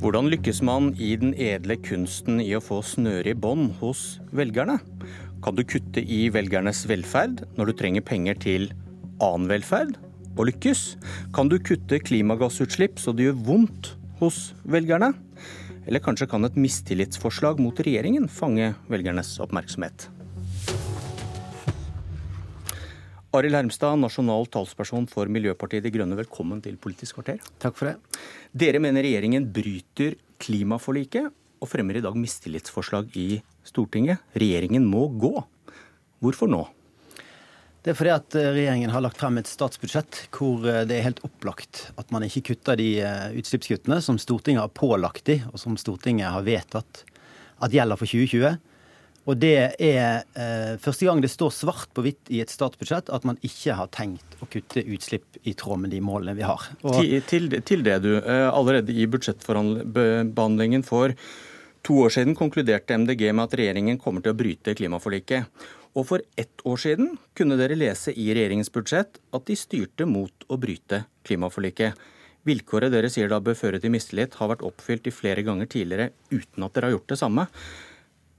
Hvordan lykkes man i den edle kunsten i å få snøre i bånd hos velgerne? Kan du kutte i velgernes velferd når du trenger penger til annen velferd, og lykkes? Kan du kutte klimagassutslipp så det gjør vondt hos velgerne? Eller kanskje kan et mistillitsforslag mot regjeringen fange velgernes oppmerksomhet? Arild Hermstad, nasjonal talsperson for Miljøpartiet De Grønne, velkommen til Politisk kvarter. Takk for det. Dere mener regjeringen bryter klimaforliket, og fremmer i dag mistillitsforslag i Stortinget. Regjeringen må gå. Hvorfor nå? Det er fordi at eh, regjeringen har lagt frem et statsbudsjett hvor eh, det er helt opplagt at man ikke kutter de eh, utslippskuttene som Stortinget har pålagt de, og som Stortinget har vedtatt at gjelder for 2020. Og det er eh, første gang det står svart på hvitt i et statsbudsjett at man ikke har tenkt å kutte utslipp i tråd med de målene vi har. Og... Til, til, til, det, du. Eh, allerede i budsjettbehandlingen for to år siden konkluderte MDG med at regjeringen kommer til å bryte klimaforliket. Og for ett år siden kunne dere lese i regjeringens budsjett at de styrte mot å bryte klimaforliket. Vilkåret dere sier da bør føre til mistillit, har vært oppfylt i flere ganger tidligere uten at dere har gjort det samme.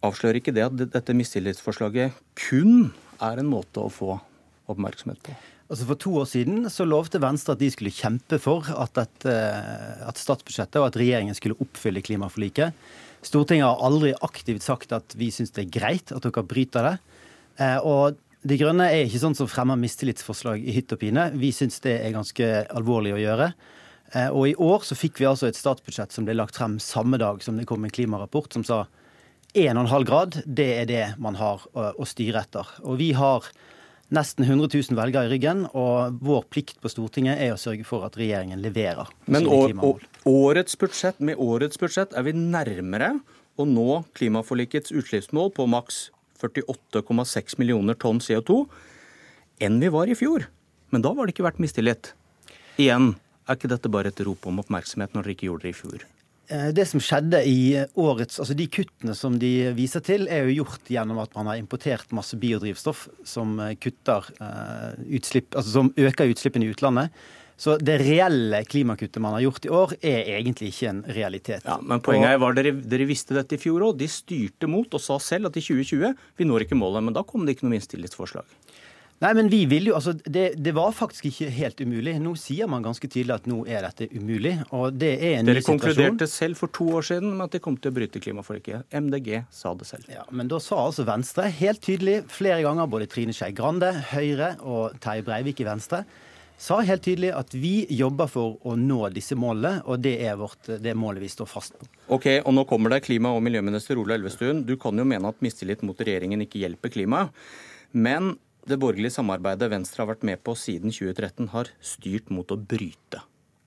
Avslører ikke det at dette mistillitsforslaget kun er en måte å få oppmerksomhet på? Altså For to år siden så lovte Venstre at de skulle kjempe for at, dette, at statsbudsjettet og at regjeringen skulle oppfylle klimaforliket. Stortinget har aldri aktivt sagt at vi syns det er greit at dere bryter det. Eh, og De Grønne er ikke sånn som fremmer mistillitsforslag i hytt og pine. Vi syns det er ganske alvorlig å gjøre. Eh, og i år så fikk vi altså et statsbudsjett som ble lagt frem samme dag som det kom en klimarapport som sa 1,5 grad, det er det man har å styre etter. Og vi har nesten 100 000 velgere i ryggen, og vår plikt på Stortinget er å sørge for at regjeringen leverer. Men årets budsjett, med årets budsjett er vi nærmere å nå klimaforlikets utslippsmål på maks 48,6 millioner tonn CO2 enn vi var i fjor. Men da var det ikke vært mistillit. Igjen, er ikke dette bare et rop om oppmerksomhet når dere ikke gjorde det i fjor? Eh, det som skjedde i årets, altså De kuttene som de viser til, er jo gjort gjennom at man har importert masse biodrivstoff som, eh, kutter, uh, utslipp, altså som øker utslippene i utlandet. Så det reelle klimakuttet man har gjort i år, er egentlig ikke en realitet. Ja, men poenget var dere, dere visste dette i fjor òg. De styrte mot og sa selv at i 2020 vi når ikke målet. Men da kom det ikke noe mistillitsforslag. Nei, men vi vil jo, altså, det, det, var faktisk ikke helt umulig. Nå sier man ganske tydelig at nå er dette umulig. og det er en Dere ny situasjon. Dere konkluderte selv for to år siden med at de kom til å bryte klimaforliket. MDG sa det selv. Ja, Men da sa altså Venstre helt tydelig flere ganger, både Trine Skei Grande, Høyre og Terje Breivik i Venstre, sa helt tydelig at vi jobber for å nå disse målene, og det er vårt, det målet vi står fast på. Ok, og Nå kommer det klima- og miljøminister Ola Elvestuen. Du kan jo mene at mistillit mot regjeringen ikke hjelper klimaet. Men det borgerlige samarbeidet Venstre har vært med på siden 2013, har styrt mot å bryte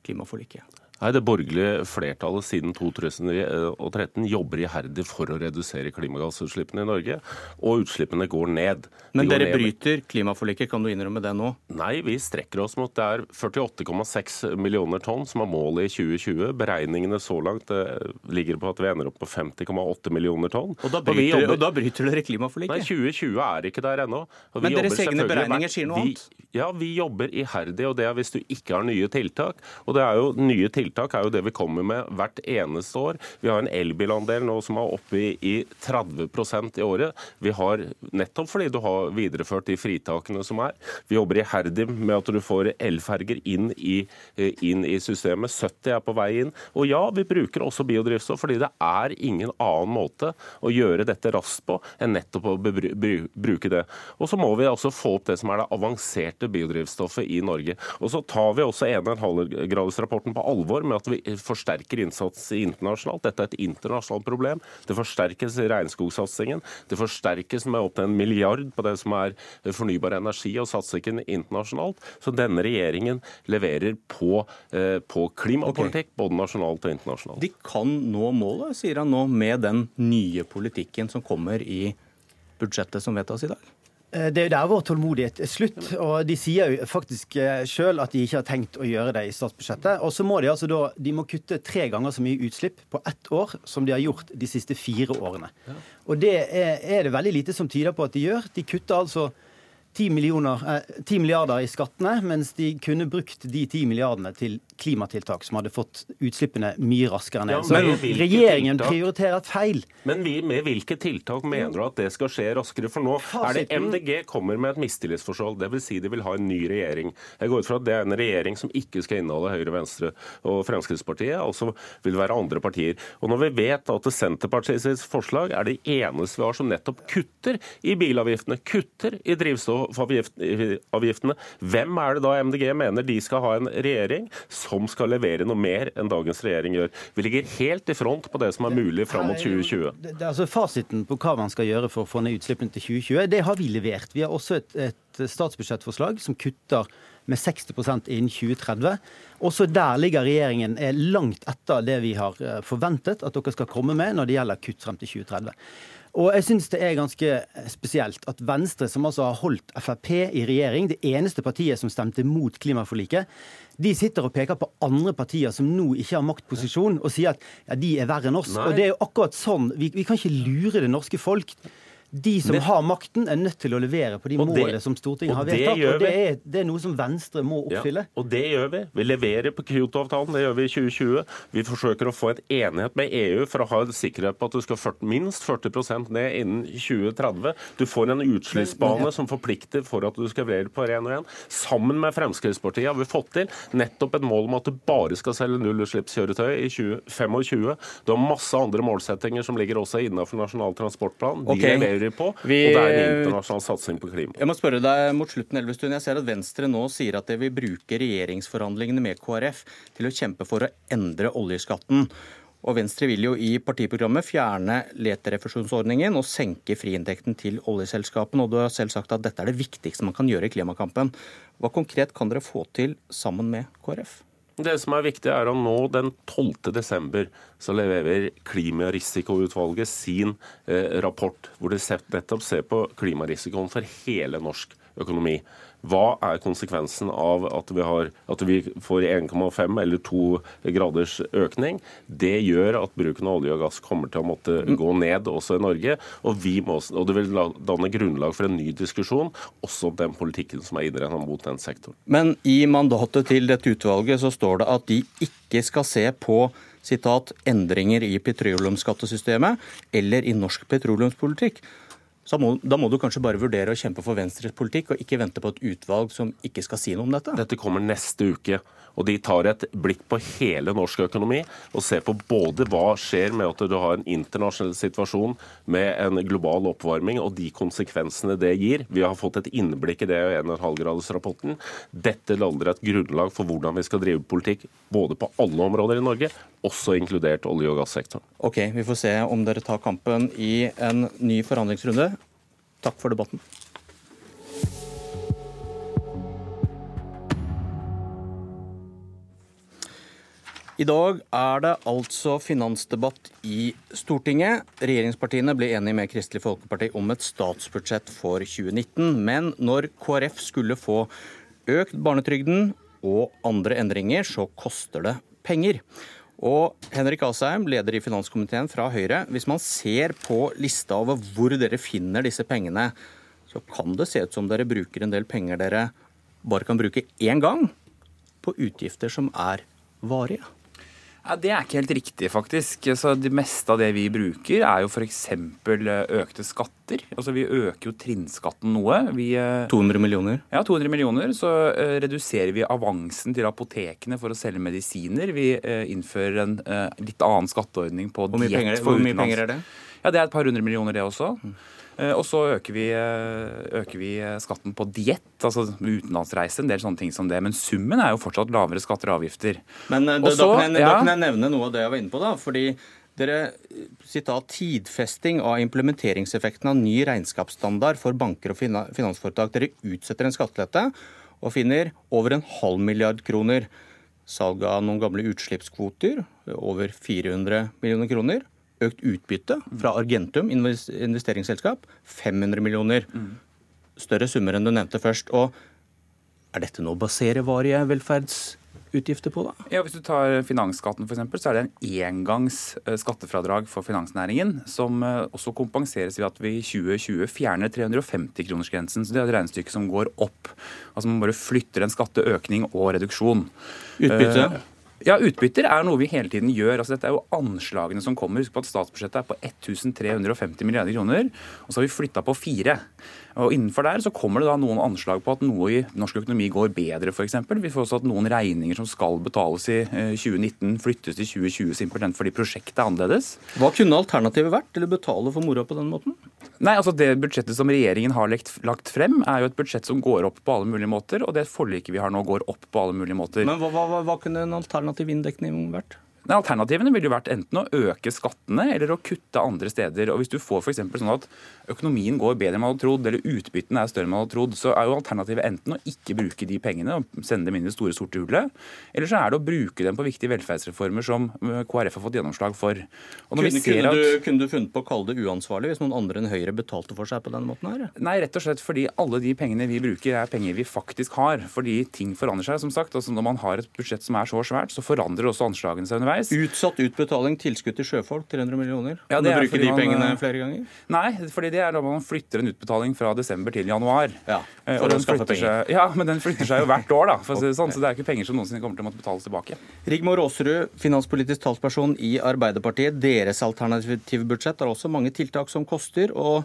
klimaforliket. Nei, Det borgerlige flertallet siden 2013 jobber iherdig for å redusere klimagassutslippene i Norge, og utslippene går ned. De Men dere ned. bryter klimaforliket, kan du innrømme det nå? Nei, vi strekker oss mot det er 48,6 millioner tonn som er målet i 2020. Beregningene så langt eh, ligger på at vi ender opp på 50,8 millioner tonn. Og da, bryter, og, jobber... og da bryter, dere klimaforliket? Nei, 2020 er ikke der ennå. Men deres egne beregninger sier noe vi, annet? Ja, vi jobber iherdig, og det er hvis du ikke har nye tiltak. Og det er jo nye tiltak tiltak er jo det vi kommer med hvert eneste år. Vi har en elbilandel nå som er oppe i, i 30 i året. Vi har, Nettopp fordi du har videreført de fritakene som er. Vi jobber iherdig med at du får elferger inn i, inn i systemet. 70 er på vei inn. Og ja, vi bruker også biodrivstoff, fordi det er ingen annen måte å gjøre dette raskt på enn nettopp å bruke det. Og så må vi altså få opp det som er det avanserte biodrivstoffet i Norge. Og så tar vi også 1,5-gradersrapporten på alvor alvor med at vi forsterker innsats internasjonalt. Dette er et internasjonalt problem. Det forsterkes i regnskogsatsingen. Det forsterkes med opp til en milliard på det som er fornybar energi og satsingen internasjonalt. Så denne regjeringen leverer på, eh, på klimapolitikk, okay. både nasjonalt og internasjonalt. De kan nå målet, sier han nå, med den nye politikken som kommer i budsjettet som vedtas i dag? Eh, det er jo der vår tålmodighet er slutt. og De sier jo faktisk eh, sjøl at de ikke har tenkt å gjøre det i statsbudsjettet. Og så må de altså da de må kutte tre ganger så mye utslipp på ett år som de har gjort de siste fire årene. Og det er, er det veldig lite som tyder på at de gjør. De kutter altså 10, eh, 10 milliarder i skattene, mens de kunne brukt de 10 milliardene til klimatiltak som hadde fått utslippene mye raskere ned. Ja, men Så regjeringen tiltak? prioriterer feil. Men vi, med hvilke tiltak mener du at det skal skje raskere? For nå er det MDG kommer med et mistillitsforhold. Dvs. Si de vil ha en ny regjering. Jeg går ut fra at det er en regjering som ikke skal inneholde Høyre, Venstre og Fremskrittspartiet, altså vil det være andre partier. Og når vi vet at Senterpartiets forslag er det eneste vi har som nettopp kutter i bilavgiftene, kutter i drivstoffavgiftene, hvem er det da MDG mener de skal ha en regjering som skal levere noe mer enn dagens regjering gjør? Vi ligger helt i front på det som er mulig fram mot 2020. Det, det, altså Fasiten på hva man skal gjøre for å få ned utslippene til 2020, det har vi levert. Vi har også et, et statsbudsjettforslag som kutter med 60% innen 2030. Også der ligger regjeringen er langt etter det vi har eh, forventet at dere skal komme med når det gjelder kutt frem til 2030. Og jeg syns det er ganske spesielt at Venstre, som altså har holdt Frp i regjering, det eneste partiet som stemte mot klimaforliket, de sitter og peker på andre partier som nå ikke har maktposisjon, og sier at ja, de er verre enn oss. Nei. Og det er jo akkurat sånn. Vi, vi kan ikke lure det norske folk. De som har makten, er nødt til å levere på de målene som Stortinget har vedtatt. Og det er, det er noe som Venstre må oppfylle. Ja, og det gjør vi. Vi leverer på Kyoto-avtalen, det gjør vi i 2020. Vi forsøker å få et enighet med EU for å ha en sikkerhet på at du skal 40, minst 40% ned innen 2030. Du får en utslippsbane som forplikter for at du skal levere på ren og ren. Sammen med Fremskrittspartiet har vi fått til nettopp et mål om at du bare skal selge nullutslippskjøretøy i 2025. Du har masse andre målsettinger som ligger også innenfor Nasjonal transportplan. De okay. leverer vi på. Vi- Og det er en internasjonal satsing på klima. Jeg må spørre deg mot slutten, Elvestuen. Jeg ser at Venstre nå sier at de vil bruke regjeringsforhandlingene med KrF til å kjempe for å endre oljeskatten. Og Venstre vil jo i partiprogrammet fjerne leterefusjonsordningen og senke friinntekten til oljeselskapene. Og du har selv sagt at dette er det viktigste man kan gjøre i klimakampen. Hva konkret kan dere få til sammen med KrF? Det som er viktig, er at nå den 12. desember så leverer Klimarisikoutvalget sin eh, rapport, hvor de nettopp ser på klimarisikoen for hele norsk økonomi. Hva er konsekvensen av at vi, har, at vi får 1,5 eller 2 graders økning? Det gjør at bruken av olje og gass kommer til å måtte gå ned også i Norge. Og, vi må, og det vil danne grunnlag for en ny diskusjon, også om den politikken som er innrettet mot den sektoren. Men i mandatet til dette utvalget så står det at de ikke skal se på sitat, endringer i petroleumsskattesystemet eller i norsk petroleumspolitikk. Må, da må du kanskje bare vurdere å kjempe for Venstres politikk, og ikke vente på et utvalg som ikke skal si noe om dette? Dette kommer neste uke. Og de tar et blikk på hele norsk økonomi og ser på både hva skjer med at du har en internasjonal situasjon med en global oppvarming og de konsekvensene det gir. Vi har fått et innblikk i det i 1,5-gradersrapporten. Dette lander et grunnlag for hvordan vi skal drive politikk både på alle områder i Norge, også inkludert olje- og gassektoren. Ok, vi får se om dere tar kampen i en ny forhandlingsrunde. Takk for debatten. I dag er det altså finansdebatt i Stortinget. Regjeringspartiene ble enige med Kristelig Folkeparti om et statsbudsjett for 2019. Men når KrF skulle få økt barnetrygden og andre endringer, så koster det penger. Og Henrik Asheim, leder i finanskomiteen fra Høyre. Hvis man ser på lista over hvor dere finner disse pengene, så kan det se ut som dere bruker en del penger dere bare kan bruke én gang på utgifter som er varige. Ja, Det er ikke helt riktig, faktisk. Så Det meste av det vi bruker, er jo f.eks. økte skatter. Altså Vi øker jo trinnskatten noe. Vi, eh, 200 millioner. ja, 200 millioner. Så uh, reduserer vi avansen til apotekene for å selge medisiner. Vi uh, innfører en uh, litt annen skatteordning på diett for utenlands. hvor mye penger er det? Ja, Det er et par hundre millioner, det også. Eh, Og så øker vi, eh, øker vi eh, skatten på diett, altså utenlandsreise, en del sånne ting som det. Men summen er jo fortsatt lavere skatter og avgifter. Men eh, da, kan jeg, da ja. kan jeg nevne noe av det jeg var inne på. da, fordi dere sitat, tidfesting av implementeringseffekten av ny regnskapsstandard for banker og finansforetak. Dere utsetter en skattelette og finner over en halv milliard kroner. Salg av noen gamle utslippskvoter, over 400 millioner kroner. Økt utbytte fra Argentum investeringsselskap, 500 millioner. Større summer enn du nevnte først. Og er dette noe å basere varige velferdsutgifter på, da? Ja, Hvis du tar finansskatten f.eks., så er det en engangs eh, skattefradrag for finansnæringen, som eh, også kompenseres ved at vi i 2020 fjerner 350-kronersgrensen. Så det er et regnestykke som går opp. Altså Man bare flytter en skatteøkning og reduksjon. Utbytte? Eh, Ja, Utbytter er noe vi hele tiden gjør. altså Dette er jo anslagene som kommer. Husk på at Statsbudsjettet er på 1350 milliarder kroner, og så har vi flytta på fire. Og Innenfor der så kommer det da noen anslag på at noe i norsk økonomi går bedre, f.eks. Vi får også at noen regninger som skal betales i 2019, flyttes til 2020 simpelthen fordi prosjektet er annerledes. Hva kunne alternativet vært til å betale for moroa på den måten? Nei, altså Det budsjettet som regjeringen har lagt frem, er jo et budsjett som går opp på alle mulige måter. Og det forliket vi har nå, går opp på alle mulige måter. Men hva, hva, hva kunne en alternativ inndekning vært? Nei, Alternativene ville jo vært enten å øke skattene eller å kutte andre steder. Og Hvis du får for sånn at økonomien går bedre enn man hadde trodd, eller utbyttene er større enn man hadde trodd, så er jo alternativet enten å ikke bruke de pengene og sende dem inn i det store sorte hullet, eller så er det å bruke dem på viktige velferdsreformer som øh, KrF har fått gjennomslag for. Kunne, kunne, du, kunne, du, funnet på å kalle det uansvarlig hvis noen andre enn Høyre betalte for seg på den måten her? Nei, rett og slett fordi alle de pengene vi bruker er penger vi faktisk har. Fordi ting forandrer seg, som sagt. Altså Når man har et budsjett som er så svært, så forandrer også anslagene seg underveis. Utsatt utbetaling, tilskudd til sjøfolk, 300 millioner. Ja, det bruker de pengene man, flere ganger? Nei, fordi det er da man flytter en utbetaling fra desember til januar. Ja, eh, for å skaffe penger. Seg, ja, men den flytter seg jo hvert år, da. For å si det sånn, så det er ikke penger som noensinne kommer til å måtte betales tilbake. Rigmor Aasrud, finanspolitisk talsperson i Arbeiderpartiet. Deres alternative budsjett har også mange tiltak som koster, og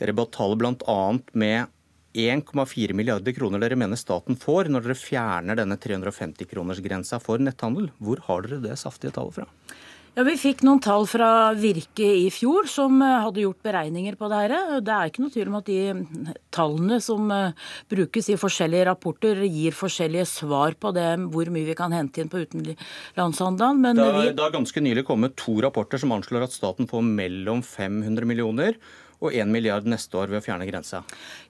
dere betaler bl.a. med 1,4 milliarder kroner dere mener staten får når dere fjerner denne 350-kronersgrensa for netthandel. Hvor har dere det saftige tallet fra? Ja, Vi fikk noen tall fra Virke i fjor som eh, hadde gjort beregninger på det her. Det er ikke noe tvil om at de tallene som eh, brukes i forskjellige rapporter, gir forskjellige svar på det, hvor mye vi kan hente inn på utenlandshandelen. Men det har ganske nylig kommet to rapporter som anslår at staten får mellom 500 millioner og 1 milliard neste år ved å fjerne grensa.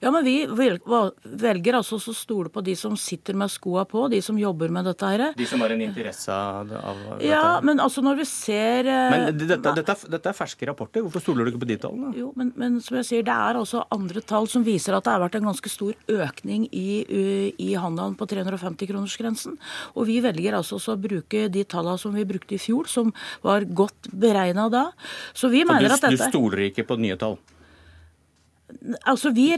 Ja, men vi velger altså å stole på de som sitter med skoa på, de som jobber med dette her. De som har en interesse av, dette? Ja, men altså når vi ser eh, Men dette, dette, dette er ferske rapporter, hvorfor stoler du ikke på de tallene? Jo, men, men, som jeg sier, det er altså andre tall som viser at det har vært en ganske stor økning i, i handelen på 350-kronersgrensen. Og vi velger altså å bruke de tallene som vi brukte i fjor, som var godt beregna da. Så vi Så mener du, at dette Du stoler ikke på nye tall? Altså, vi,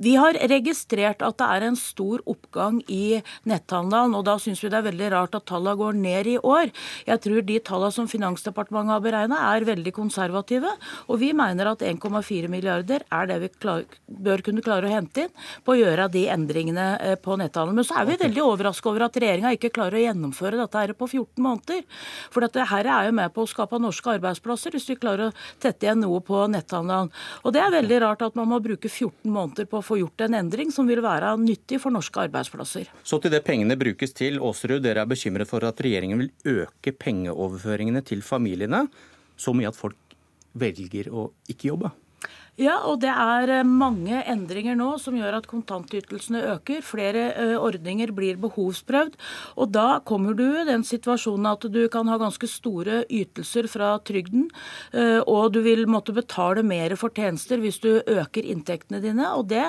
vi, har registrert at det er en stor oppgang i netthandelen, og da syns vi det er veldig rart at tallene går ned i år. Jeg tror de tallene som Finansdepartementet har beregna er veldig konservative, og vi mener at 1,4 milliarder er det vi klar, bør kunne klare å hente inn på å gjøre de endringene eh, på netthandelen. Men så er vi veldig overraska over at regjeringa ikke klarer å gjennomføre dette her på 14 måneder. For dette her er jo med på å skape norske arbeidsplasser, hvis vi klarer å tette igjen noe på netthandelen. Og det er veldig rart at man må bruke 14 måneder på å få gjort en endring som vil være nyttig for norske arbeidsplasser. Så til det pengene brukes til. Aasrud, dere er bekymret for at regjeringen vil øke pengeoverføringene til familiene så mye at folk velger å ikke jobbe? Ja, og det er eh, mange endringer nå som gjør at kontantytelsene øker. Flere eh, ordninger blir behovsprøvd. Og da kommer du i den situasjonen at du kan ha ganske store ytelser fra trygden, eh, og du vil måtte betale mer for tjenester hvis du øker inntektene dine. Og det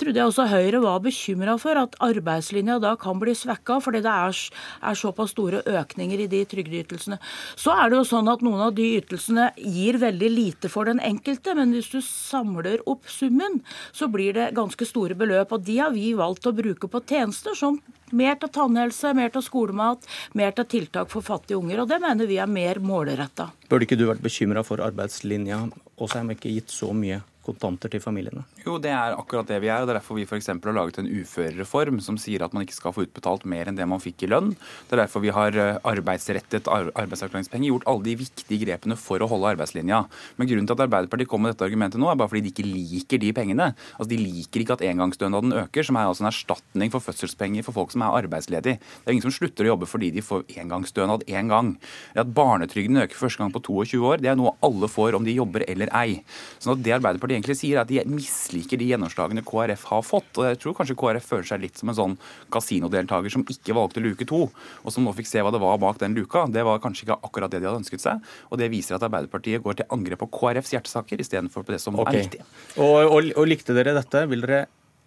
trodde jeg også Høyre var bekymra for, at arbeidslinja da kan bli svekka fordi det er, er såpass store økninger i de trygdeytelsene. Så er det jo sånn at noen av de ytelsene gir veldig lite for den enkelte, men hvis du samler opp summen, så blir det ganske store beløp. Og de har vi valgt å bruke på tjenester som mer til tannhelse, mer til skolemat, mer til tiltak for fattige unger. Og det mener vi er mer målretta. Burde ikke du vært bekymra for arbeidslinja, og så har vi ikke gitt så mye kontanter til familiene? Jo, det er akkurat det vi er. og Det er derfor vi f.eks. har laget en uførereform som sier at man ikke skal få utbetalt mer enn det man fikk i lønn. Det er derfor vi har eh, arbeidsrettet arbeidsavklaringspenger, gjort alle de viktige grepene for å holde arbeidslinja. Men grunnen til at Arbeiderpartiet kommer med dette argumentet nå, er bare fordi de ikke liker de pengene. Altså, De liker ikke at engangsstønaden øker, som er altså en erstatning for fødselspenger for folk som er arbeidsledige. Det er ingen som slutter å jobbe fordi de får engangsstønad én en gang. At barnetrygden øker første gang på 22 år, det er noe alle får om de jobber eller ei. Sånn at det Arbeiderpartiet egentlig sier, er at de misliker de gjennomslagene KrF har fått. Og jeg tror kanskje KrF føler seg litt som en sånn kasinodeltaker som ikke valgte luke to, og som nå fikk se hva det var bak den luka. Det var kanskje ikke akkurat det de hadde ønsket seg. Og det viser at Arbeiderpartiet går til angrep på KrFs hjertesaker istedenfor på det som okay. er riktig. Og, og, og likte dere dette? Vil dere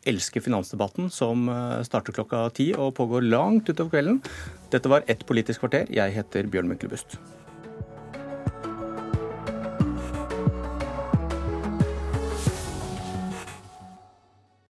elske finansdebatten som eh, starter klokka ti og pågår langt utover kvelden. Dette var Ett politisk kvarter. Jeg heter Bjørn Myklebust.